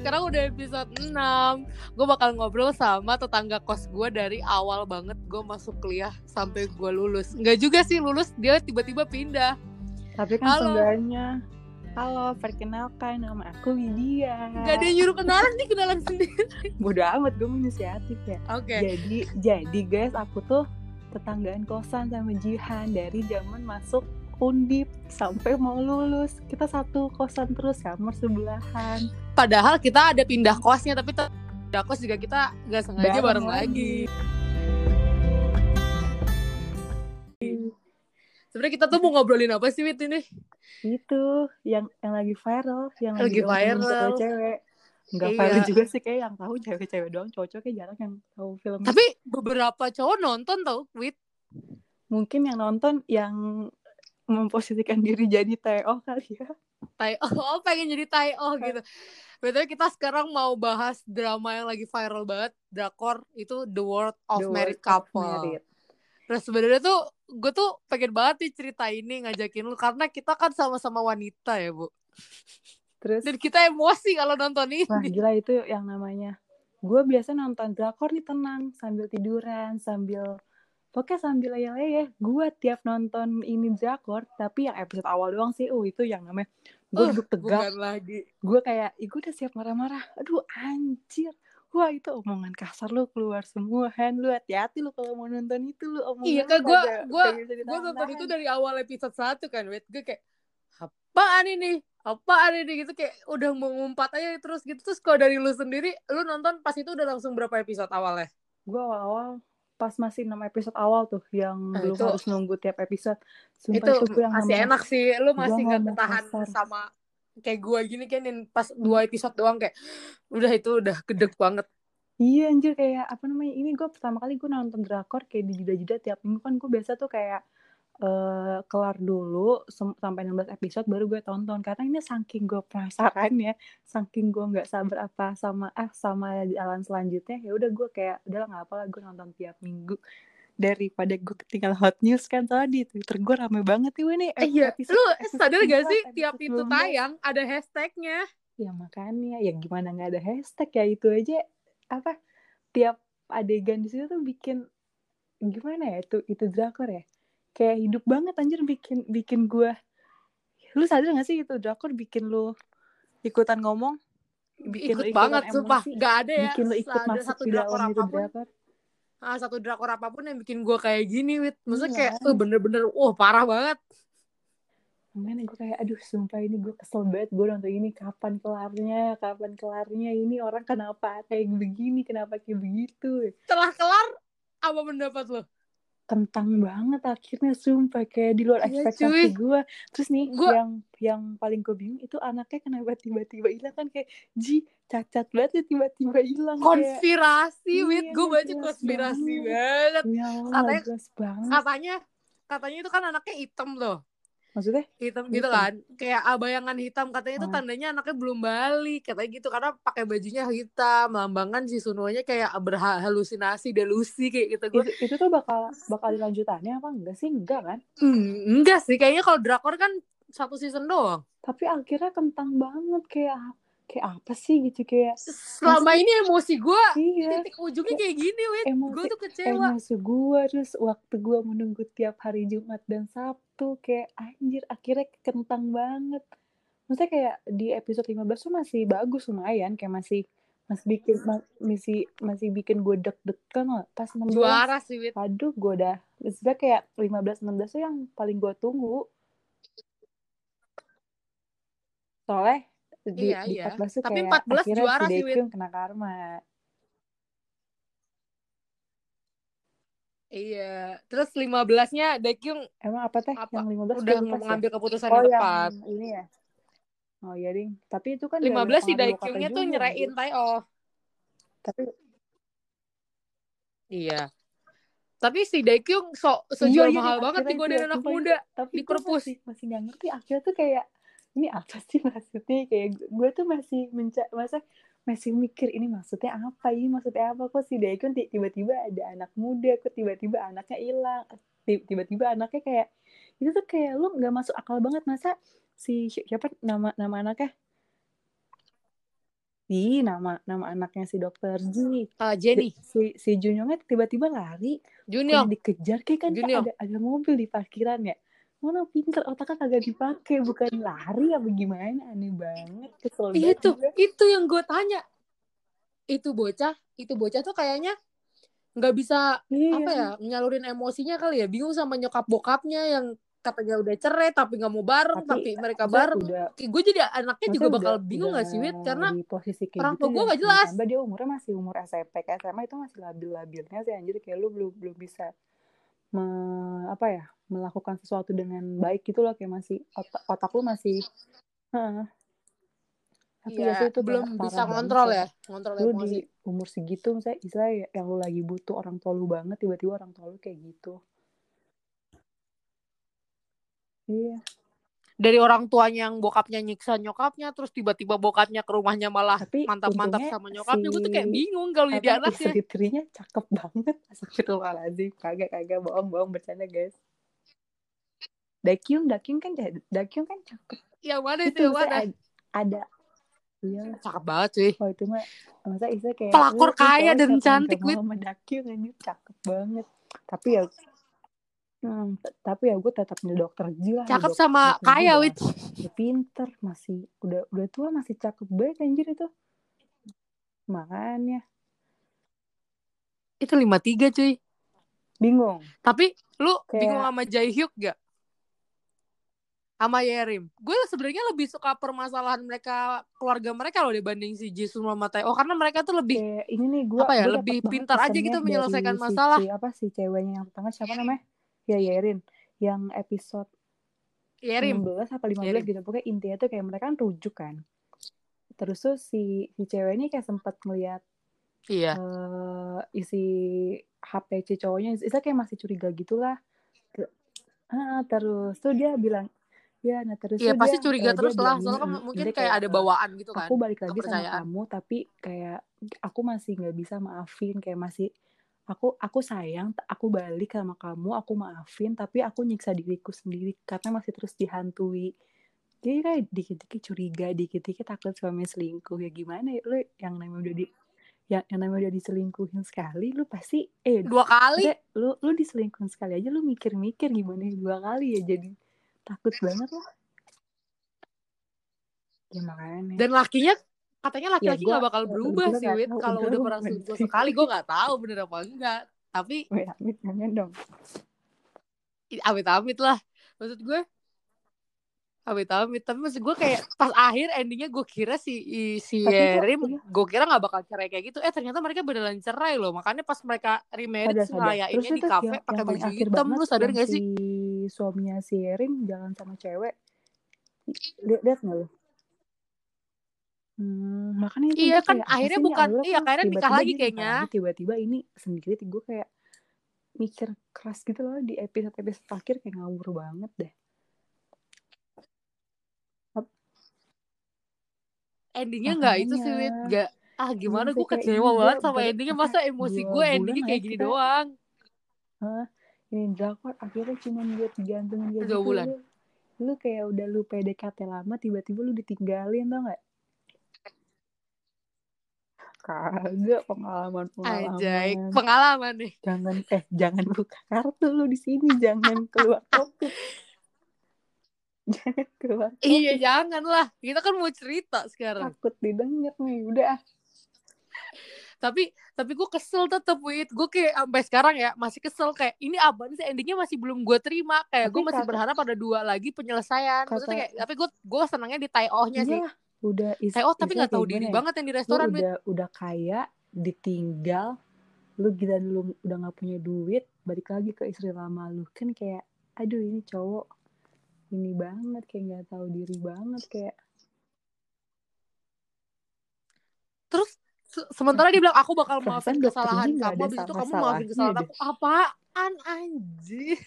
sekarang udah episode 6 Gue bakal ngobrol sama tetangga kos gue dari awal banget. Gue masuk kuliah sampai gue lulus. Enggak juga sih lulus, dia tiba-tiba pindah. Tapi kan Halo. seenggaknya. Halo, perkenalkan nama aku Widya. Gak ada yang nyuruh kenalan nih, kenalan sendiri. Bodoh amat, gue inisiatif ya. Oke. Jadi, jadi guys, aku tuh tetanggaan kosan sama Jihan dari zaman masuk undip sampai mau lulus. Kita satu kosan terus, kamar sebelahan. Padahal kita ada pindah kosnya Tapi pindah kos juga kita gak sengaja bareng, Bareng lagi. Sebenarnya kita tuh mau ngobrolin apa sih Wit ini? Itu yang yang lagi viral, yang Lagi diomongin viral. cewek. Enggak Iya. viral juga sih kayak yang tahu cewek-cewek doang, cowok-cowok kayak jarang yang tahu film. Tapi beberapa cowok nonton tau Wit Mungkin yang nonton yang memposisikan diri jadi TO kali ya. Tai oh pengen jadi oh gitu. Betul kita sekarang mau bahas drama yang lagi viral banget, drakor itu The World of The Married World of Couple. Married. Nah sebenarnya tuh gue tuh pengen banget nih cerita ini ngajakin lu karena kita kan sama-sama wanita ya bu. Terus Dan kita emosi kalau nonton ini. Wah gila itu yang namanya Gue biasa nonton drakor nih tenang Sambil tiduran Sambil Pokoknya sambil leyeh-leyeh Gue tiap nonton ini drakor Tapi yang episode awal doang sih. Uh itu yang namanya Gue Uh, duduk tegak. lagi. Gue kayak gue udah siap marah-marah. Aduh anjir. Wah itu omongan kasar lu keluar semua. Han Lu hati-hati lu kalau mau nonton itu lu omongan Iya kan gue gue gue nonton itu dari awal episode 1 kan wait gue kayak apaan ini? Apaan ini? Gitu kayak udah mengumpat aja terus gitu. Terus kalau dari lu sendiri lu nonton pas itu udah langsung berapa episode awalnya? Gue awal-awal pas masih 6 episode awal tuh yang Nah, belum itu- harus nunggu tiap episode. Sumpah itu itu, gue yang masih ngomong, enak sih lu masih ngomong ketahan kasar. sama kayak gue gini kan yang pas dua episode doang kayak udah itu udah gedek banget Iya anjir kayak apa namanya ini gue pertama kali gue nonton drakor kayak di jeda-jeda tiap minggu kan gue biasa tuh kayak eh kelar dulu sampai 16 episode baru gue tonton. Karena ini saking gue penasaran ya saking gue nggak sabar apa sama ah sama jalan selanjutnya ya udah gue kayak udah nggak apa lah gue nonton tiap minggu daripada gue ketinggalan hot news kan. Tadi Twitter gue rame banget nih eh, iya episode- lu episode sadar gak 11, sih tiap itu 12. tayang ada hashtagnya? Ya makanya, ya gimana nggak ada hashtag ya? Itu aja apa tiap adegan di situ tuh bikin gimana ya itu itu drakor ya kayak hidup banget anjir bikin bikin gua. Lu sadar gak sih itu drakor bikin lu ikutan ngomong bikin lu ikut ikutan banget sumpah. Emosi, gak ada ya bikin lu ikut ada satu drakor dalam itu apa pun. drakor. Ah, satu drakor apa pun yang bikin gue kayak gini wit. Maksudnya Iya. kayak eh, bener-bener wah parah banget. Makanya gue kayak aduh sumpah ini gue kesel banget gue nonton ini. Kapan kelarnya? Kapan kelarnya? Ini orang kenapa kayak begini? Kenapa kayak begitu? Setelah kelar apa pendapat lo kentang banget akhirnya sumpah kayak di luar Iya, ekspektasi cuy. gue terus nih Gua- yang yang paling gue bingung itu anaknya kenapa tiba-tiba hilang kan kayak ji cacat banget ya tiba-tiba hilang kayak konspirasi Iya, wit. Gue baca konspirasi banget. banget. Ya katanya- banget. katanya katanya itu kan anaknya hitam loh maksudnya? Hitam gitu Hitam. kan. Kayak ah, bayangan hitam katanya itu Ah. tandanya anaknya belum balik katanya gitu. Karena pakai bajunya hitam melambangkan si Sunonya kayak berhalusinasi delusi kayak gitu. Gue itu, itu tuh bakal bakal dilanjutannya apa? Enggak sih enggak kan? Hmm, enggak sih. Kayaknya kalau drakor kan satu season doang. Tapi akhirnya kentang banget. Kayak kayak apa sih gitu kayak selama ini emosi gue iya. titik ujungnya kayak gini Emosi- gue tuh kecewa. emosi gue terus waktu gue menunggu tiap hari Jumat dan Sabtu kayak anjir akhirnya kentang banget. Maksudnya kayak di episode 15 tuh masih bagus lumayan kayak masih masih bikin ma- masih masih bikin gue deg-degan lah pas 16 juara sih aduh gue udah sebenarnya kayak 15 16 tuh yang paling gue tunggu. Soalnya di, Iya, di iya. 14 tuh Tapi kayak 14 akhirnya juara si sih, Wit. Daekyung kena karma iya terus 15-nya Daekyung emang apa teh Apa? yang 15 udah gue sih. mengambil keputusan oh yang tepat ini ya oh iya ding tapi itu kan 15 si Daekyungnya tuh nyerain anjir. Tae-oh tapi iya tapi si Daekyung so iya, sejual iya, mahal ding, banget akhirnya digodain itu, anak sumpah muda tapi di gue perpus. masih masih nggak ngerti akhirnya tuh kayak ini apa sih maksudnya kayak gue tuh masih menca masa masih mikir ini maksudnya apa ini maksudnya apa kok si Daekyun ti- tiba-tiba ada anak muda kok tiba-tiba anaknya hilang Ti- tiba-tiba anaknya kayak itu tuh kayak lu nggak masuk akal banget masa si si- siapa nama nama anaknya Ih, nama nama anaknya si dokter Ji. Uh, Jenny. Si si Junyongnya tiba-tiba lari. Junior. Kok dikejar kayak kan Junior. ada ada mobil di parkiran ya. Mana pinter otaknya kagak dipakai bukan lari apa gimana aneh banget kesel banget Itu, gue. itu yang gue tanya. Itu bocah, itu bocah tuh kayaknya nggak bisa Iya. apa ya nyalurin emosinya kali ya bingung sama nyokap bokapnya yang katanya udah cerai tapi nggak mau bareng tapi, mereka maksudnya bareng udah gue jadi anaknya juga bakal udah- bingung gak udah sih Wit karena di posisi kayak orang gitu tua gue dan nggak jelas. dia umurnya masih umur SMP SMA itu masih labil-labilnya sih anjir kayak lu belum belum bisa me- apa ya melakukan sesuatu dengan baik gitu loh kayak masih otak, otak lu masih Heeh. tapi Iya, ya itu belum bisa banget ngontrol kayak ya ngontrol lu emosi. di umur segitu misalnya istilahnya yang lu lagi butuh orang tua lu banget tiba-tiba orang tua lu kayak gitu. Iya dari orang tuanya yang bokapnya nyiksa nyokapnya terus tiba-tiba bokapnya ke rumahnya malah tapi mantap-mantap sama nyokapnya gue tuh kayak si- bingung kalau jadi anaknya. istri-istrinya cakep banget. Astagfirullahaladzim kagak kagak bohong bohong bercanda guys. Dakyung Dakyung kan Dakyung kan cakep. Yang mana itu itu yang mana? ada, iya. Cakep banget sih. Oh itu mah masa Isa kayak Pelakor kaya dan cantik, Wit. sama Dakyung anjir cakep banget. Tapi ya hmm, tapi ya gue tetap milih dokter Ji lah cakep Dok- sama dokter kaya wit. Pinter masih udah udah tua masih cakep banget anjir itu. Makanya. Itu lima tiga cuy. Bingung. Tapi lu Kayak- bingung sama Jaehyuk gak sama Yerim. Gue sebenarnya lebih suka permasalahan mereka keluarga mereka loh dibanding si Jisoo sama Tae-oh karena mereka tuh lebih kayak ini nih gue Apa ya, lebih pintar aja gitu menyelesaikan masalah. si, apa si ceweknya yang pertama siapa namanya ya Yerin. Yang episode Yerim. 16 apa 15 Yerim. gitu. Pokoknya intinya tuh kayak mereka kan rujuk kan. Terus tuh si si cewek ini kayak sempat ngeliat iya. eh, isi HP si cowoknya. Isa kayak masih curiga gitulah. Ah, terus tuh dia bilang ya nah terus Iya tuh pasti dia, curiga dia terus lah. bilang soalnya kan mungkin dia kayak ada eh, bawaan gitu kan aku balik lagi sama kamu tapi kayak aku masih nggak bisa maafin kayak masih aku aku sayang aku balik sama kamu aku maafin tapi aku nyiksa diriku sendiri karena masih terus dihantui. Jadi kayak dikit-dikit curiga dikit-dikit takut suami selingkuh ya gimana ya? Lu yang namanya udah di yang, yang namanya udah diselingkuhin sekali lu pasti eh dua kali? maksudnya lu lu diselingkuhin sekali aja lu mikir-mikir gimana ya dua kali ya jadi takut banget lah. Ya makanya. Dan lakinya katanya laki-laki Ya, gua- nggak bakal berubah gua sih nggak Wit kalau udah pernah selingkuh ngerti. sekali gue nggak tahu bener apa enggak. Tapi amit jangan dong. Amit-amit lah. Maksud gue amit-amit. Tapi maksud gue kayak pas akhir endingnya gue kira si si Yerim iya. gue kira nggak bakal cerai kayak gitu. Eh ternyata mereka beneran cerai loh. Makanya pas mereka remarried ngerayainnya di kafe pakai baju hitam lu sadar gak sih si suaminya si Erin jalan sama cewek. Lihat nggak lo Hmm, makanya itu Iya kan, kayak, akhirnya bukan- Allah iya, akhirnya nikah tiba-tiba lagi dia nikah kayaknya. tiba-tiba ini sendiri gue kayak mikir keras gitu loh di episode episode terakhir kayak ngawur banget deh. Endingnya nggak itu sih Wit nggak ah gimana gue kecewa banget sama endingnya. masa emosi gue endingnya kayak ya gini kita- doang. Ini drakor akhirnya cuma buat digantungin kayak Dua gitu bulan. lu, lu kayak udah lu PDKT lama tiba-tiba lu ditinggalin tau gak kagak pengalaman pengalaman pengalaman nih. Jangan eh jangan buka kartu lu di sini jangan keluar topik. Jangan keluar topik iya jangan lah kita kan mau cerita sekarang. Takut didengar nih udah. Tapi tapi gue kesel tetep Wit gue kayak sampai sekarang ya masih kesel. Kayak ini apa sih endingnya masih belum gue terima. Kayak gue masih kata- berharap ada dua lagi penyelesaian. Maksudnya Kata- kayak tapi gue gue senangnya di tie-ohnya sih. Iyalah, udah is, tie-oh tapi istilah nggak tahu diri ya? banget yang di lu restoran Wit udah udah kaya ditinggal lu gila lu udah nggak punya duit balik lagi ke istri lama lu. Kan kayak aduh ini cowok ini banget kayak nggak tahu diri banget kayak terus se- sementara dia bilang aku bakal maafin kesalahan kamu habis itu kamu maafin kesalahan aku. Apaan anjir?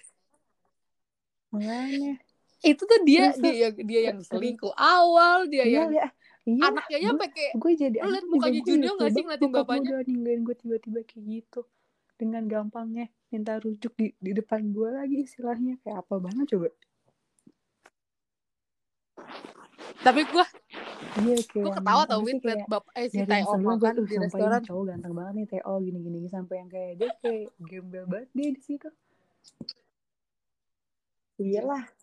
Makanya itu tuh dia Terus, dia yang dia yang selingkuh awal dia iya yang ya iya anaknya gue sampai kayak gue jadi Lu liat mukanya gue ilfil nggak sih ngeliatin gue bapaknya? udah ninggalin gue tiba-tiba kayak gitu. Dengan gampangnya minta rujuk di di depan gue lagi istilahnya. Kayak apa banget coba? Tapi gue iya gue ketawa tau sih liat kayak bap eh si gue makan di restoran. cowok ganteng banget nih Teo gini gini gini sampai yang kayak dia kayak gembel banget dia di situ. Iyalah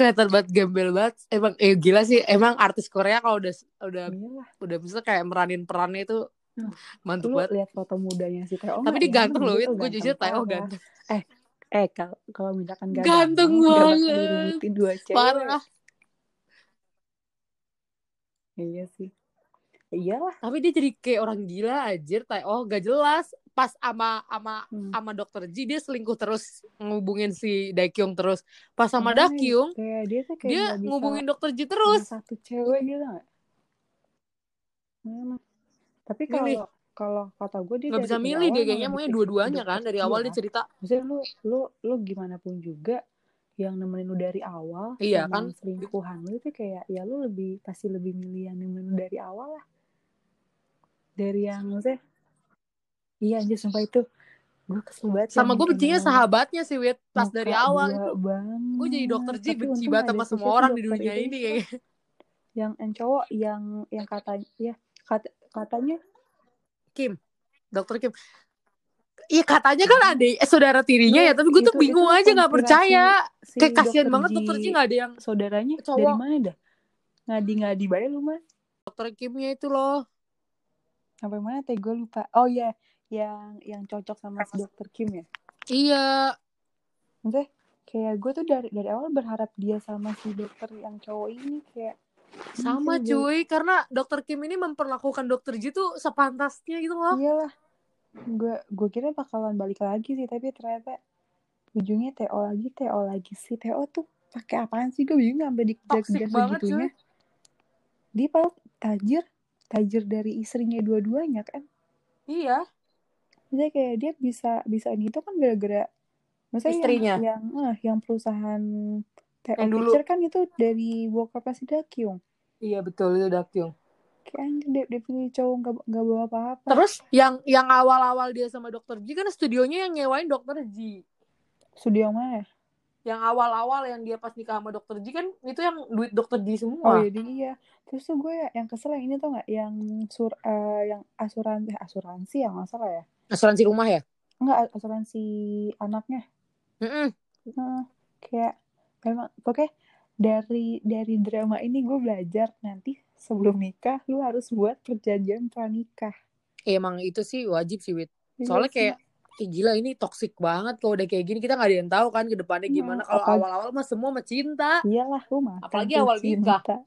kelihatan banget gembel banget emang eh gila sih emang artis Korea kalau udah udah iyalah udah bisa kayak meranin perannya itu Hmm. mantep banget lihat foto mudanya si Teo tapi nggak? dia ganteng loh tuh gue jujur Tae Oh parah. ganteng eh kalau kalau misalkan gak Ganteng bakal banget. dua cewek parah iya sih iyalah. Tapi dia jadi kayak orang gila anjir. Tae Oh gak jelas. Pas ama ama Hmm. ama dokter Ji dia selingkuh terus ngubungin si Daekyung terus. Pas sama Dakyung kayak dia tuh kayak dia ngubungin dokter Ji terus. satu cewek gitu nggak? Hmm. tapi kalau kalau kata gue dia nggak bisa milih dia kayaknya. maunya dua-duanya kan dari awal dia cerita. Maksudnya lu lu lu gimana pun juga yang nemenin lu dari awal Iya, kan? selingkuhan lu itu kayak ya lu lebih pasti lebih milih yang nemenin lu dari awal lah dari yang maksudnya iya anjir sumpah itu gue kesel banget sama gue bencinya ngomong sahabatnya sih Wit. Pas muka dari awal dua itu banget. gue jadi dokter Ji benci banget sama semua orang di dunia ini kayaknya. Yang yang cowok yang yang katanya ya kata, katanya? Kim dokter Kim. Iya katanya kan ada eh, saudara tirinya ya, tapi gue tuh bingung itu aja nggak percaya. si Kayak kasihan banget dokter Ji nggak ada yang saudaranya Cowok. dari mana dah? Ngadi ngadi bae lu mah dokter Kimnya itu loh. Sampai mana teh? Gue lupa. Oh iya. Yang yang cocok sama si dokter Kim ya? Iya, maksudnya kayak gue tuh dari dari awal berharap dia sama si dokter yang cowok ini kayak sama ini cuy. Karena dokter Kim ini memperlakukan dokter Ji tuh sepantasnya gitu loh. iyalah. Gue gue kira bakalan balik lagi sih tapi ternyata ujungnya TO lagi TO lagi sih. TO tuh pakai apaan sih? Gue bingung sampai dikejar-kejar banget, segitunya. dia padahal tajir tajir dari istrinya dua-duanya kan Iya. Maksudnya kayak dia bisa bisa ini tuh kan gara-gara maksudnya Istrinya. yang yang, eh, yang perusahaan TO Yang dulu. Picture kan itu dari bokapnya si Dakyung Iya betul itu Dakyung. kayak anjir dia, dia pilih cowok nggak nggak bawa apa-apa Terus yang yang awal-awal dia sama dokter Ji kan studionya yang nyewain dokter Ji. studio mana Yang awal-awal yang dia pas nikah sama dokter Ji kan itu yang duit dokter Ji oh semua. iya dia iya terus tuh gue yang kesel yang ini tuh nggak yang sur eh, yang asuransi asuransi yang nggak salah ya Asuransi rumah ya? nggak asuransi anaknya Mm-mm. Heeh, kayak memang pokoknya dari dari drama ini gue belajar nanti sebelum nikah lu harus buat perjanjian pranikah Eh, emang itu sih wajib sih Wit. Iya Soalnya kayak Ih, gila ini toxic banget kalau udah kayak gini. Kita nggak ada yang tahu kan ke depannya Hmm, gimana. Kalau awal-awal mah semua mah cinta. Iyalah makan Apalagi awal nikah. makan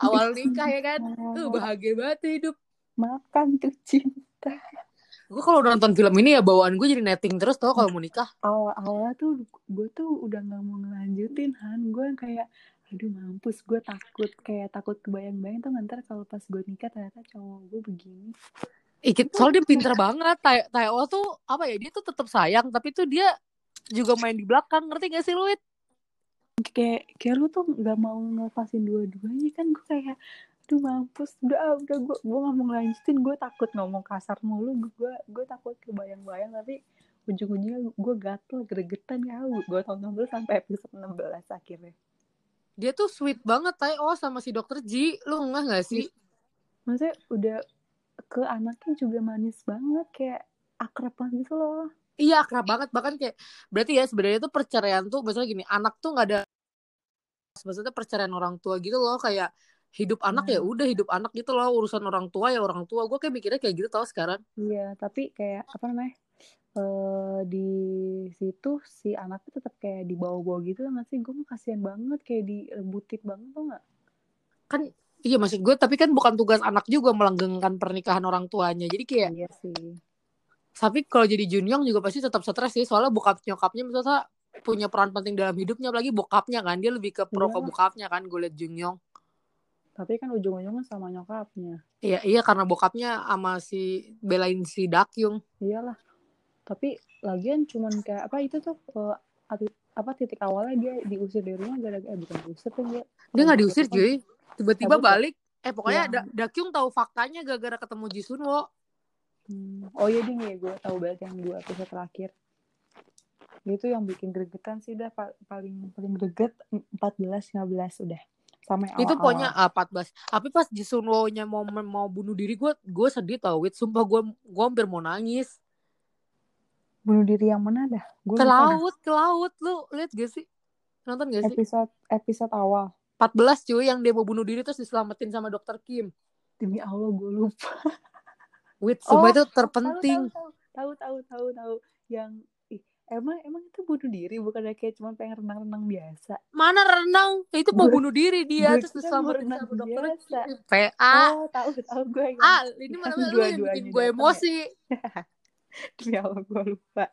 awal nikah ya kan? Tuh bahagia banget tuh hidup. Makan tuh cinta. Gue kalau nonton film ini ya bawaan gue jadi netting terus tau kalau mau nikah. Awal awalnya tuh gue tuh udah nggak mau ngelanjutin han. Gue yang kayak aduh mampus. Gue takut kayak takut kebayang-bayang tuh ntar kalau pas gue nikah ternyata cowok gue begini Soalnya dia pinter banget. Taeo tuh apa ya dia tuh tetap sayang tapi tuh dia juga main di belakang. Ngerti gak sih lu Wit? kayak kayak lu tuh nggak mau ngelepasin dua-duanya kan. Gue kayak aduh mampus. Udah ah, udah gue gue nggak mau ngelanjutin. Gue takut ngomong kasar mulu. Gue gue takut kebayang-bayang tapi ujung-ujungnya gue gatel gregetan ya gue tonton dulu sampai episode 16 akhirnya. Dia tuh sweet banget Taeo sama si dokter Ji. Lu enggak gak sih? Maksudnya udah ke anaknya juga manis banget kayak akrab banget gitu loh. Iya akrab banget. Bahkan kayak berarti ya sebenarnya tuh perceraian tuh misalnya gini anak tuh nggak ada maksudnya perceraian orang tua gitu loh. Kayak hidup anak ya Hmm. udah hidup anak gitu loh. Urusan orang tua ya orang tua. Gue kayak mikirnya kayak gitu tau sekarang. Iya tapi kayak apa namanya eh di situ si anaknya tetap kayak dibawa-bawa gitu nggak sih? Gue mau kasihan banget kayak direbutin banget tuh nggak? Kan iya maksud gue tapi kan bukan tugas anak juga melanggengkan pernikahan orang tuanya. Jadi kayak iya sih. Tapi kalau jadi Junyong juga pasti tetap stres sih soalnya bokap nyokapnya misalnya punya peran penting dalam hidupnya apalagi bokapnya kan. Dia lebih ke pro ke Iyalah. bokapnya kan gue liat Junyong tapi kan ujung-ujungnya sama nyokapnya. Iya iya karena bokapnya sama si belain si Dakyung iyalah. Tapi lagian cuman kayak apa itu tuh ati- apa titik awalnya dia diusir dari rumah gara-gara eh bukan diusir tuh dia dia nggak diusir cuy tiba-tiba ya? balik. Eh pokoknya Da- Dakyung tahu faktanya gara-gara ketemu Jisunwo Hmm. Oh iya ding ya gue tahu banget yang dua episode terakhir. Itu yang bikin gregetan sih dah. Pa- paling paling greget 14 15 udah. sama yang itu awal-awal. pokoknya ah, 14 tapi pas Jisunwo-nya mau mau bunuh diri gue gue sedih tau wit. Sumpah gue gue hampir mau nangis. Bunuh diri yang mana dah? Gue ke laut ke laut. Lu lihat gak sih? Nonton gak sih? Episode episode awal 14 cuy yang dia mau bunuh diri terus diselamatin sama dokter Kim. Demi Allah gue lupa. Wit sumpah Oh, itu terpenting. tahu tahu tahu tahu tahu. Yang ih, emang emang itu bunuh diri? Bukan kayak cuma pengen renang-renang biasa? Mana renang? Itu mau bunuh diri dia terus diselamatin sama dokter biasa. Kim PA oh tahu tahu gue yang ah ini mana lu yang bikin gue datang ya. emosi demi Allah gue lupa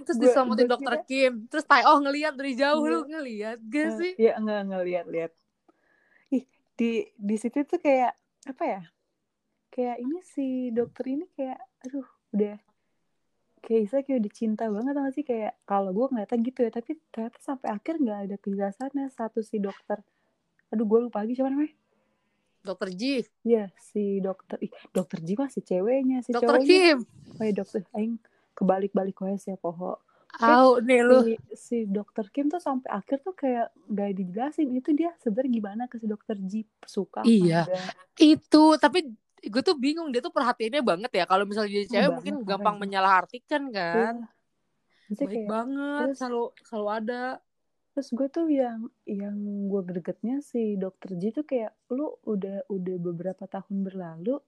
terus diselamatin gue dokter kira- Kim. Terus tai oh ngelihat dari jauh. Iya. lu ngelihat gak Eh, sih? Iya enggak ngeliat lihat. Ih di di situ tuh kayak apa ya? Kayak ini si dokter ini kayak aduh udah kayak Isa kayak udah cinta banget sama sih? Kayak kalau gue ngeliatnya gitu ya tapi ternyata sampai akhir nggak ada kejelasannya satu si dokter aduh gue lupa lagi siapa namanya. Dokter Ji Iya si dokter ih dokter Ji masih ceweknya si dokter cowoknya. Kim? Oh ya dokter aing kebalik-balik wes ya poho Au nih lu si, si dokter Kim tuh sampai akhir tuh kayak gak dijelasin itu dia sebenarnya gimana ke si dokter Ji suka Iya. enggak. itu tapi gue tuh bingung dia tuh perhatiannya banget ya kalau misalnya jadi cewek Banget, mungkin gampang banget. menyalahartikan kan Iya. Maksudnya baik kayak banget terus- selalu selalu ada terus gue tuh yang yang gue gregetnya si dokter Ji tuh kayak lu udah udah beberapa tahun berlalu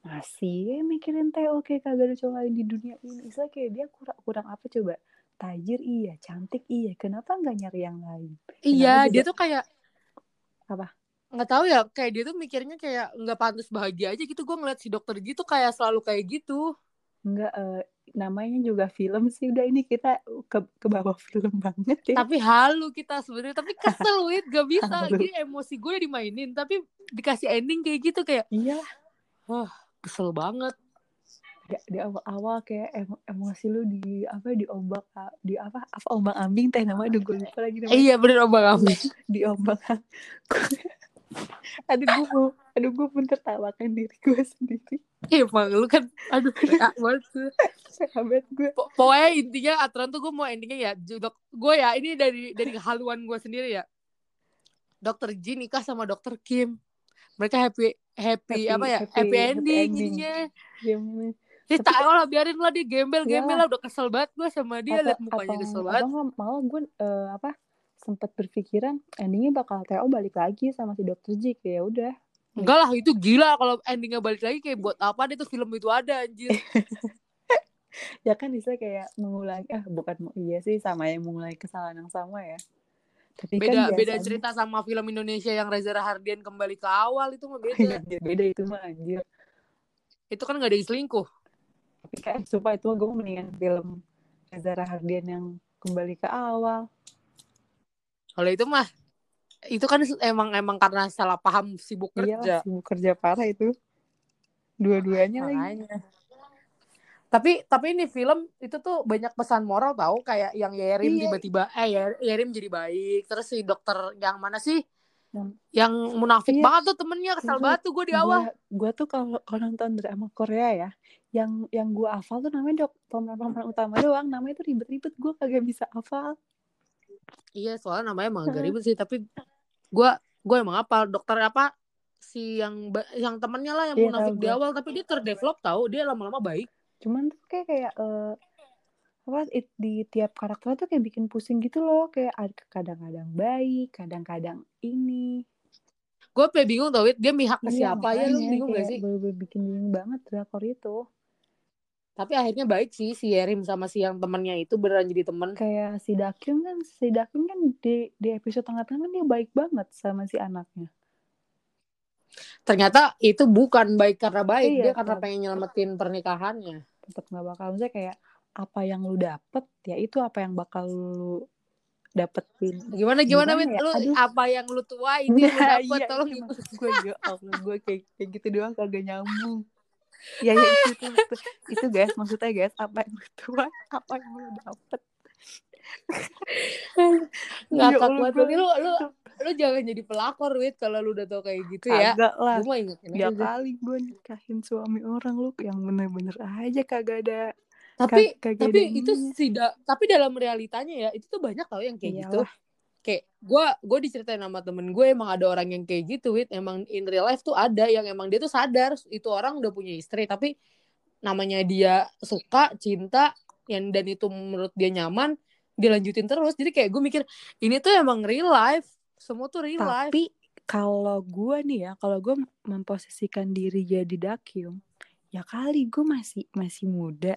masih mikirin Theo kayak kagak ada cowok lain di dunia ini. Misalnya kayak dia kurang kurang apa coba tajir iya. Cantik iya. Kenapa nggak nyari yang lain? Iya juga- dia tuh kayak Apa? nggak tahu ya kayak dia tuh mikirnya kayak nggak pantas bahagia aja gitu. Gue ngeliat si dokter Ji tuh kayak selalu kayak gitu. Enggak, eh, namanya juga film sih. Udah ini kita ke, ke bawah film banget ya. tapi halu kita sebenarnya. Tapi kesel wit gak bisa. Halu. jadi emosi gue udah dimainin tapi dikasih ending kayak gitu kayak Iya, kesel banget. Di, awal-awal kayak emo- emosi lu di apa di ombak di apa apa ombak ambing teh namanya aduh gue lupa lagi namanya. Iya bener obang ambing. Di ombak aduh gue mau aduh gue pun tertawakan diri gue sendiri. Emang lu kan aduh banget sahabat gue Po- pokoknya intinya aturan tuh gue mau endingnya ya dok gue ya ini dari dari haluan gue sendiri ya. Dokter Jin nikah sama dokter Kim mereka happy happy, Happy- apa ya? happy- happy, happy ending, ending. jadinya. Gimana? ya tak lah biarin lah dia gembel gembel Iyalah. lah. Udah kesel banget gue sama dia. Liat mukanya kesel banget. atau malah gue eh, apa sempat berpikiran endingnya bakal Theo balik lagi sama si dokter kayak ya udah. Enggak lah itu gila kalau endingnya balik lagi kayak buat apa? Deh tuh film itu ada anjir. Ya kan bisa kayak mengulangi ah bukan iya sih sama yang mengulangi kesalahan yang sama ya tapi beda kan beda cerita sama film Indonesia yang Reza Rahardian kembali ke awal itu mah Iya, beda beda itu mah anjir. Itu kan gak ada selingkuh. Tapi kan sumpah itu gue mendingan film Reza Rahardian yang kembali ke awal. Kalau itu mah itu kan emang emang karena salah paham sibuk iya kerja. sibuk kerja parah itu. Dua-duanya lagi. Tapi tapi ini film itu tuh banyak pesan moral tahu kayak yang Yerim Iya. tiba-tiba eh Yer- Yerim jadi baik terus si dokter yang mana sih Yang- yang munafik Iya. banget tuh temennya kesal Itu banget tuh gue di awal. gue tuh kalau kalau nonton drama Korea ya yang yang gue hafal tuh namanya dok pemeran utama doang namanya tuh ribet-ribet gue kagak bisa hafal Iya soalnya namanya emang agak ribet sih tapi gue gue emang apa dokter apa si yang yang temennya lah yang Iya, munafik di awal tapi dia terdevelop tahu dia lama-lama baik. Cuman tuh kayak kayak eh, apa it- di tiap karakter tuh kayak bikin pusing gitu loh. Kayak ada kadang-kadang baik kadang-kadang ini. Gue sampai bingung tau dia mihak ke Iya, siapa ya? lu bingung gak sih? bener-bener bikin bingung banget drakor itu. Tapi akhirnya baik sih si Yerim sama si yang temennya itu beneran jadi temen. kayak si Dakyun kan si Dakyun kan di di episode tengah-tengah kan dia baik banget sama si anaknya. Ternyata itu bukan baik karena baik Iya, dia karena kan. pengen nyelamatin pernikahannya tetap nggak bakal maksudnya kayak apa yang lu dapet ya itu apa yang bakal lu dapetin gimana gimana, Gimana ya? lu Aduh. apa yang lu tua ini lu Nah, dapet iya, tolong itu gitu gue ya Allah gue kayak kayak gitu doang kagak nyambung ya ya itu itu, itu, itu guys maksudnya guys apa yang lu tua apa yang lu dapet ngakak Ya banget gue- tapi lu lu lu jangan jadi pelakor Wit kalau lu udah tau kayak gitu ya. Kagak lah. Gue ingetin tiap aja. kali gue nikahin suami orang lu yang bener-bener aja kagak ada tapi kag- kagak tapi ada itu tidak tapi dalam realitanya ya itu tuh banyak tau yang kayak gitu. Iyalah. kayak gue gue diceritain sama temen gue emang ada orang yang kayak gitu wit. Emang in real life tuh ada yang emang dia tuh sadar itu orang udah punya istri tapi namanya dia suka cinta yang dan itu menurut dia nyaman dilanjutin terus. Jadi kayak gue mikir ini tuh emang real life. Semua tuh real life. Tapi kalau gue nih ya, kalau gue memposisikan diri jadi dakyung, ya kali gue masih masih muda.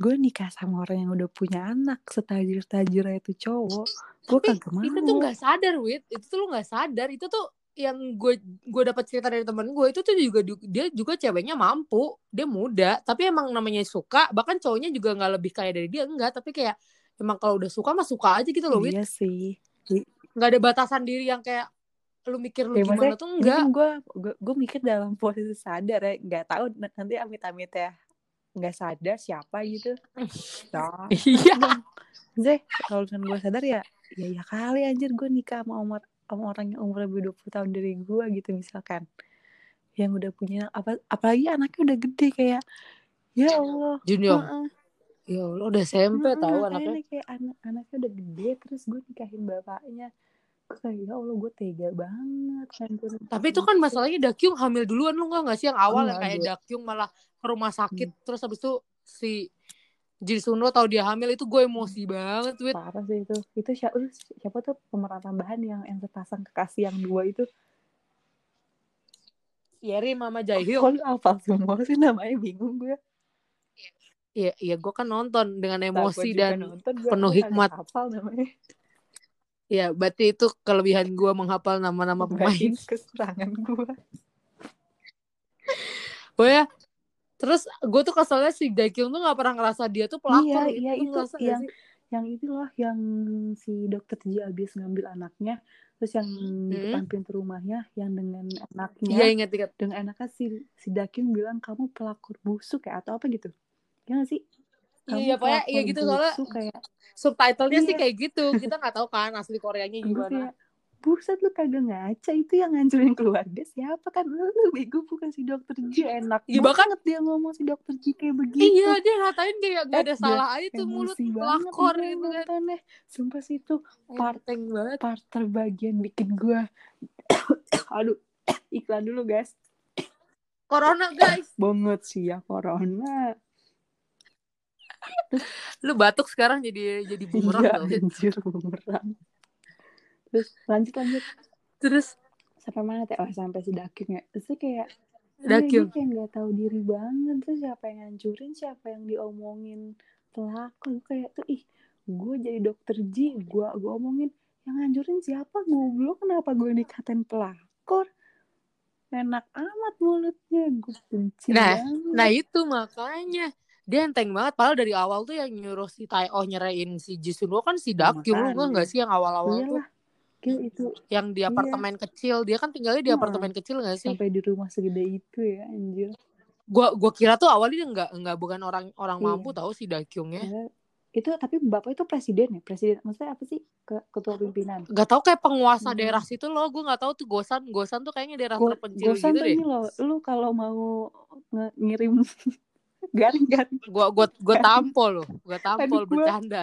Gue nikah sama orang yang udah punya anak, setajir-tajir itu cowok. Gue tapi kagak mau. itu tuh nggak sadar wit. Itu tuh lu nggak sadar. Itu tuh yang gue gue dapat cerita dari temen gue itu tuh juga dia juga ceweknya mampu. Dia muda tapi emang namanya suka. Bahkan cowoknya juga nggak lebih kaya dari dia. Enggak tapi kayak emang kalau udah suka mah suka aja gitu loh wit Iya sih. nggak ada batasan diri yang kayak lu mikir lu Ya, gimana tuh enggak gue, gue gue mikir dalam posisi sadar ya, nggak tahu nanti amit-amit ya nggak sadar siapa gitu. Nah, iya Zeh, kalau misalkan gue sadar ya, ya ya kali anjir gue nikah sama umur sama orang yang umur lebih 20 tahun dari gue gitu misalkan. Yang udah punya apa apalagi anaknya udah gede kayak ya Allah. Junior heeh, ya Allah udah SMP heeh, tahu anaknya kayak anak anaknya udah gede terus gue nikahin bapaknya. Gue kayak ya Allah gue tega banget tapi itu kan masalahnya Dakyung hamil duluan lu nggak nggak sih yang awal yang Enggak, kayak enggak. Dakyung malah ke rumah sakit Hmm. terus habis itu si Jisuno tahu dia hamil itu gue emosi banget wit Parah sih itu. Itu siapa, siapa tuh pemeran tambahan yang yang sepasang kekasih yang dua itu? Yeri Mama Jaehyuk Kok lu hafal semua sih namanya bingung gue. Iya, iya gue kan nonton dengan Nah, emosi juga dan nonton, penuh hikmat. ya berarti itu kelebihan gue menghafal nama-nama pemain. Kekurangan gue. Oh ya, terus gue tuh keselnya si Dakyung tuh gak pernah ngerasa dia tuh pelakor. Iya, gitu. iya itu ngerasa nggak yang yang itu loh yang si dokter Ji abis ngambil anaknya terus yang di Hmm. depan pintu rumahnya yang dengan Iya anaknya ingat ingat. dengan anaknya si si Dakyung bilang kamu pelakor busuk ya atau apa gitu ya nggak sih kamu Iya, pokoknya iya gitu soalnya kayak subtitlenya sih Iya. kayak gitu. Kita nggak tahu kan asli Koreanya gimana. kayak buset lu kagak ngaca itu yang ngancurin keluarga siapa kan lu, lu bego bukan si dokter Ji enak Iya, bahkan- banget dia ngomong si dokter Ji kayak begitu Iya dia ngatain kayak gak ada Eh, salah aja tuh mulut gue gitu kan. sumpah sih itu part Enteng banget. part terbagian bikin gue aduh iklan dulu guys Corona guys. banget sih ya corona Lu batuk sekarang jadi jadi bumerang iya tau. anjir bumerang. Terus lanjut lanjut. Terus? Sampai mana teh? Oh sampai si Dakyung ya. Terus kayak Dakyung. Iya, dia kayak nggak tahu diri banget. Terus siapa yang ngancurin siapa yang diomongin pelakor Gue kayak tuh ih gue jadi dokter Ji gue gue omongin yang ngancurin siapa goblok? Kenapa gue dikatain pelakor? Enak amat mulutnya. Gue benci Nah, banget. Nah itu makanya dia enteng banget padahal dari awal tuh yang nyuruh si Oh nyerain si Jisuno kan si Dakyung lu gak sih yang awal-awal tuh? iyalah Gila, itu. Yang di Iya. apartemen kecil dia kan tinggalnya di Heeh. apartemen kecil gak sih? Sampai di rumah segede itu ya anjir. Gua gua kira tuh awalnya dia nggak nggak bukan orang orang Iya. mampu tahu si Dakyung ya. Itu tapi bapak itu presiden ya? Presiden maksudnya apa sih? Ke ketua pimpinan? Gak tahu kayak penguasa Hmm. daerah situ loh. Gue nggak tahu tuh Gosan Gosan tuh kayaknya daerah Go- terpencil Gosan gitu tuh deh. ini loh, lu kalau mau ngirim garing-garing, gua gua gua tampol loh gua tampol Tadi gua- bercanda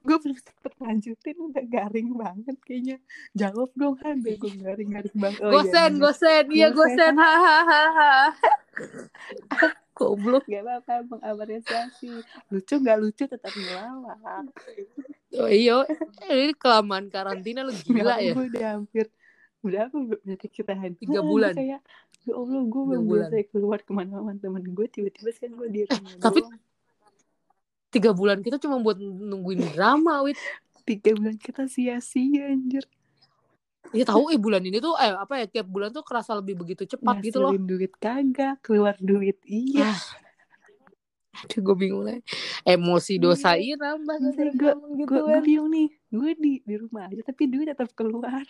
gue belum sempet lanjutin udah garing banget kayaknya. Jawab dong, Han, bego garing-garing banget. Oh, iya, Gosen bener. Gosen iya Gosen. Gosen hahaha Goblok gak apa-apa mengapresiasi. Lucu gak lucu tetap ngelawak. oh iya ini kelamaan karantina lu gila ya Gue udah hampir udah apa berarti kita? Tiga bulan. Kayak ya Allah gue belum biasa keluar ke mana-mana temen gue tiba-tiba sekarang gue di rumah Tapi- doang. tiga bulan kita cuma buat nungguin drama wit tiga bulan kita sia-sia anjir. Ya tahu eh bulan ini tuh eh apa ya tiap bulan tuh kerasa lebih begitu cepat gitu loh. Ngasilin duit kagak keluar duit iya. Aduh gue bingung lah emosi dosa iya nambah ngomong gitu gue kan. bingung nih gue di di rumah aja tapi duit tetap keluar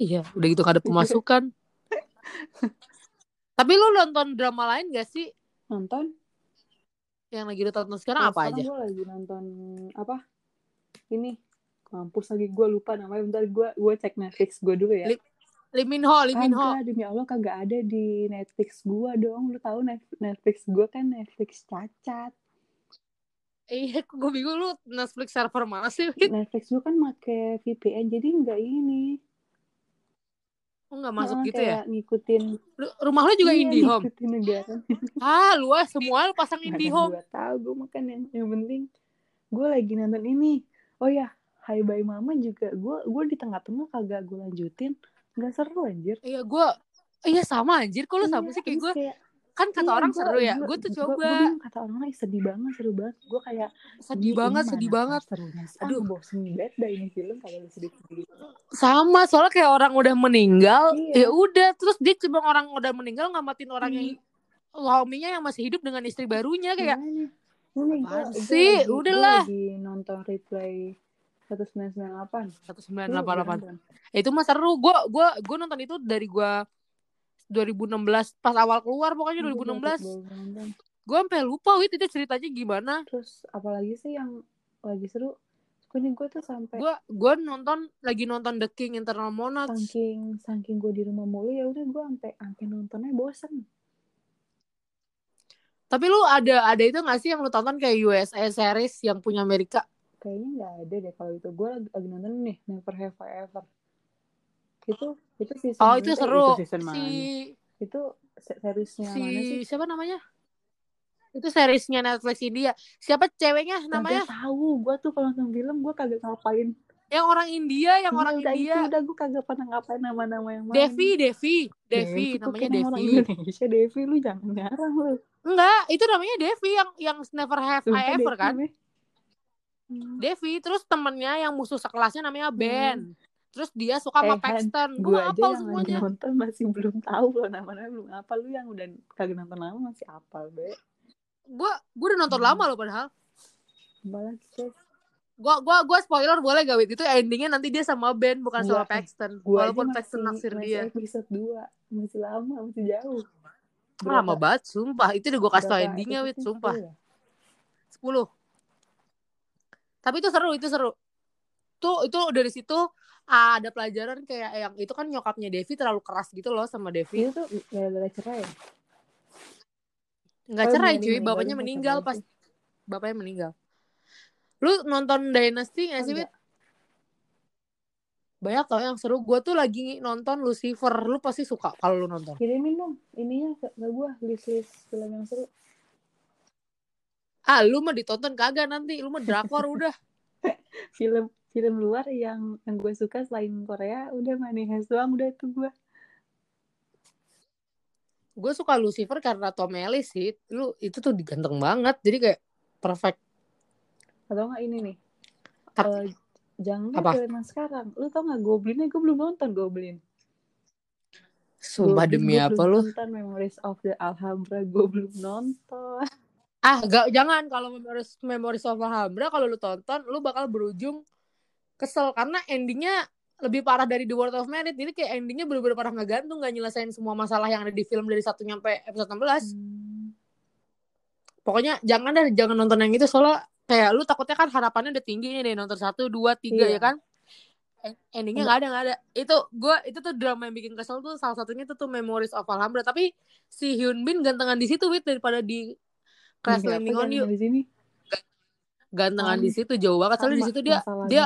iya udah gitu gak ada pemasukan. Tapi lu nonton drama lain gak sih? Nonton. Yang lagi lu tonton sekarang apa aja? gue lagi nonton apa? Ini mampus lagi gue lupa namanya. Bentar gue gue cek Netflix gue dulu ya. Li- Lee Min Ho Lee Min Ho. Kagak, demi Allah kagak ada di Netflix gue dong. Lu tahu Net- Netflix gue kan Netflix cacat. Iya, gue bingung lu Netflix server mana sih? Netflix gue kan make VPN jadi nggak ini Oh, nggak masuk Nah, gitu ya? ngikutin Lu- rumah lu juga Iya, IndiHome. ngikutin negara Ah, lu ah, semua lu pasang IndiHome. gue tahu gue makan yang yang penting gue lagi nonton ini oh ya Hai Bye Mama juga gue gue di tengah-tengah kagak gue lanjutin nggak seru anjir Iya, gue Iya sama anjir, kok lu Iya, sama sih kayak gue kayak, kan kata iya, orang gua- seru ya. Gue tuh coba kata orang lain sedih banget seru banget gue kayak sedih "Ini- banget, sedih banget. serunya? Aduh. bosen banget dah ini film kalau sedih sedih Sama, soalnya kayak orang udah meninggal, Iya. ya udah. Terus dia cuma orang udah meninggal ngamatin orang yang Hmm. suaminya yang masih hidup dengan istri barunya kayak ini gue apaan sih? Udahlah. lagi nonton replay 1998 1988. Itu mah seru. Gue gua gua nonton itu dari gua 2016 pas awal keluar pokoknya 2016. Gue sampai lupa wit itu ceritanya gimana. terus apalagi sih yang lagi seru gue nih gue tuh sampai Gue gua nonton lagi nonton The King Internal Monarchs. saking saking gue di rumah mulu ya udah gue sampai sampai nontonnya bosen Tapi lu ada ada itu gak sih yang lu tonton kayak USA series yang punya Amerika? kayaknya nggak ada deh kalau itu gue lagi, lagi nonton nih Never Have I Ever itu itu season Oh itu seru. itu season Si mana itu se- seriesnya si mana sih siapa namanya? Itu seriesnya Netflix India. Siapa ceweknya namanya? Kagak tahu gue tuh kalau nonton film gue kagak ngapain Yang orang India, yang Iya, orang udah India. itu udah gue kagak pernah ngapain nama-nama yang mana Devi, Devi, Devi, kok namanya orang Devi. Indonesia Devi lu jangan ngarang lu Enggak, itu namanya Devi yang yang Never Have Sumpah I Ever Devi, kan? Hmm. Devi, terus temennya yang musuh sekelasnya namanya Ben. Terus dia suka Eh, sama Han, Paxton. gue Gue yang semuanya. lagi nonton masih belum tahu loh nama-nama belum apa lu yang udah kagak nonton lama masih apal be Gue gue udah nonton Hmm. lama loh padahal. apalagi sih Gua gua gua spoiler boleh gak? Itu endingnya nanti dia sama Ben bukan Gua- sama Paxton. gue Walaupun Paxton naksir masih dia. episode 2 masih lama masih jauh Lama banget, sumpah. Itu udah gue kasih tau berapa endingnya, Wit, episode-nya? sumpah. Sepuluh ya? 10. Tapi itu seru, itu seru. Tuh, itu dari situ ah, ada pelajaran kayak yang itu kan nyokapnya Devi terlalu keras gitu loh sama Devi. itu tuh gara-gara cerai ya? Nggak Oh, cerai cuy, bapaknya meninggal pas bapaknya meninggal. Lu nonton Dynasty gak sih, Wit? Enggak. Banyak tau yang seru. Gue tuh lagi nonton Lucifer. Lu pasti suka kalau lu nonton. kirimin dong ininya ke, ke gue list list film yang seru Ah, lu mah ditonton kagak nanti. Lu mah drakor udah. film film luar yang yang gue suka selain Korea udah Money Heist doang udah itu gue Gue suka Lucifer karena Tom Ellis sih. Lu itu tuh diganteng banget. Jadi kayak perfect. atau nggak ini nih Tap- Eh, jangan Apa? film sekarang lu tau nggak Goblinnya gue belum nonton Goblin Sumpah Goblin demi gua apa lu? nonton Memories of the Alhambra gue belum nonton Ah, gak, jangan kalau Memories Memories of Alhambra kalau lu tonton, lu bakal berujung kesel karena endingnya lebih parah dari The World of Merit. Jadi kayak endingnya bener-bener parah ngegantung, gak nyelesain semua masalah yang ada di film dari satu nyampe episode 16. Hmm. Pokoknya jangan deh, jangan nonton yang itu soalnya kayak lu takutnya kan harapannya udah tinggi nih deh nonton satu, dua, tiga Iya. ya kan? En- Endingnya nggak ada nggak ada. Itu gue itu tuh drama yang bikin kesel tuh salah satunya itu tuh Memories of Alhambra. Tapi si Hyun Bin gantengan di situ wit daripada di Crash Ini apa Landing on You. gantengan Kan di situ jauh banget soalnya di situ dia dia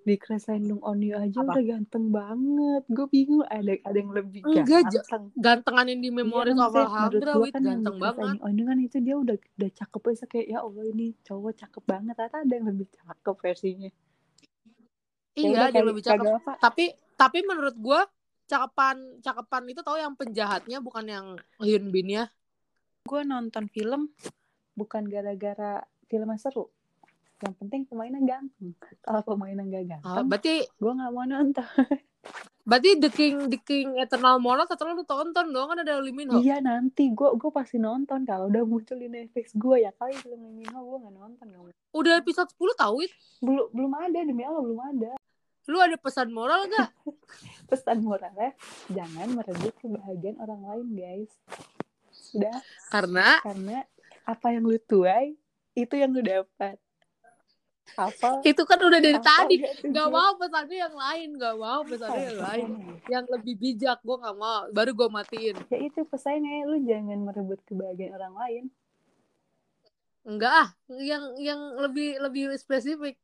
di Crash Landing on You aja Apa? udah ganteng banget. Gue bingung ada ada yang lebih Enggak, ganteng. gantenganin di Memories Iya, of maksudnya Alhambra menurut gua wit kan yang ganteng di banget. On You kan itu dia udah udah cakep aja kayak ya Allah ini cowok cakep banget. Ternyata ada yang lebih cakep versinya. Ya iya dia kali- lebih cakep. Apa tapi tapi menurut gue cakepan cakepan itu tau yang penjahatnya bukan yang Hyun Bin ya? Gue nonton film bukan gara-gara filmnya seru yang penting pemainnya ganteng. Kalau pemainnya gak Ah, ganteng berarti gue nggak mau nonton. Berarti The King The King Eternal Monarch setelah lu tonton dong kan ada Lee Min Ho. Iya nanti. Gue gue pasti nonton kalau udah muncul di Netflix gue ya kali film Lee Min Ho gue nggak nonton gak mau. udah episode 10 tau wit? Belum belum ada demi Allah belum ada. Lu ada pesan moral gak pesan moralnya jangan merebut kebahagiaan orang lain guys. Sudah? Karena karena apa yang lu tuai itu yang lu dapat apa? Itu kan udah dari apa tadi. gak tuh Gak mau pesannya yang lain Gak mau pesannya yang lain. Yang lebih bijak Gue gak mau. Baru gue matiin. Ya itu pesannya lu jangan merebut kebahagiaan orang lain. Enggak ah, yang yang lebih lebih spesifik.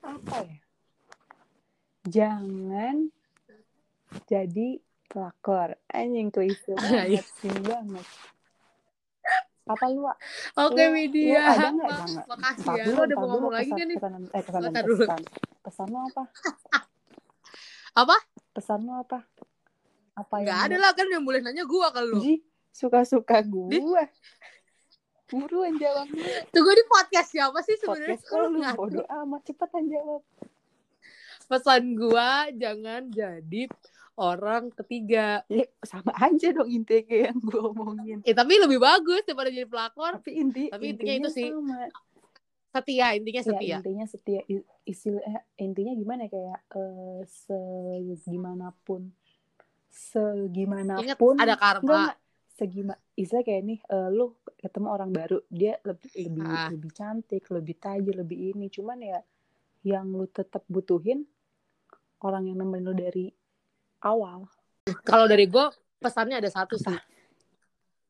Apa ya? Jangan jadi pelakor. Anjing klise banget, sih banget. Apa lu? Oke, Lu- Widya. lu ada nggak? Makasih ya. Lo udah mau ngomong lagi kan nih? Eh, pesan, dulu. pesan. Pesan lu apa? Apa? Pesan lu apa? Apa Enggak yang ada lah kan yang boleh nanya gua kalau lu. Ji, suka-suka gue. Buruan jawab dulu. Tunggu di podcast siapa sih sebenarnya? Podcast lu bodoh amat cepetan jawab. Pesan gua jangan jadi orang ketiga. Ya, sama aja dong intinya kayak yang gue omongin. Eh tapi lebih bagus daripada jadi pelakor. Tapi inti Tapi intinya itu sih. sama. Setia, intinya Ya, setia. intinya setia I- istilah eh, intinya gimana ya, kayak eh, segimanapun segimanapun Ingat ada karma. enggak, segima istilah kayak nih eh, lu ketemu orang baru dia lebih lebih Ah. lebih cantik lebih tajir lebih ini cuman ya yang lu tetap butuhin orang yang nemenin lu dari awal Kalau dari gua pesannya ada satu sih.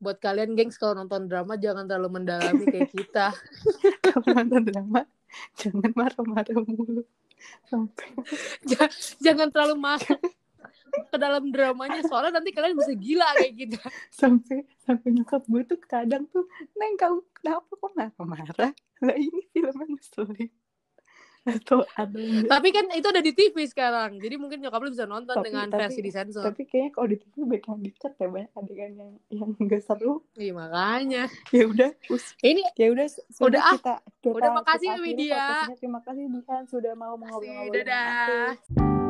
Buat kalian gengs kalau nonton drama jangan terlalu mendalami kayak kita. kalau nonton drama jangan marah-marah mulu sampai Ja- jangan terlalu masuk ke dalam dramanya soalnya nanti kalian bisa gila kayak gitu. sampai sampai nyokap gue tuh kadang tuh neng kamu kenapa kok marah-marah lah ini filmnya ngeselin atau ada Tapi kan itu ada di TV sekarang. Jadi mungkin nyokap lu bisa nonton Tapi- dengan tapi- versi disensor. tapi kayaknya kalau di TV baik yang dicat ya banyak adegan yang yang nggak seru Iya makanya. ya udah Ini ya udah Udah, sudah ah. kita, kita Udah, makasih, kita Widya. terima kasih Dihan sudah mau mengobrol-ngobrol dadah.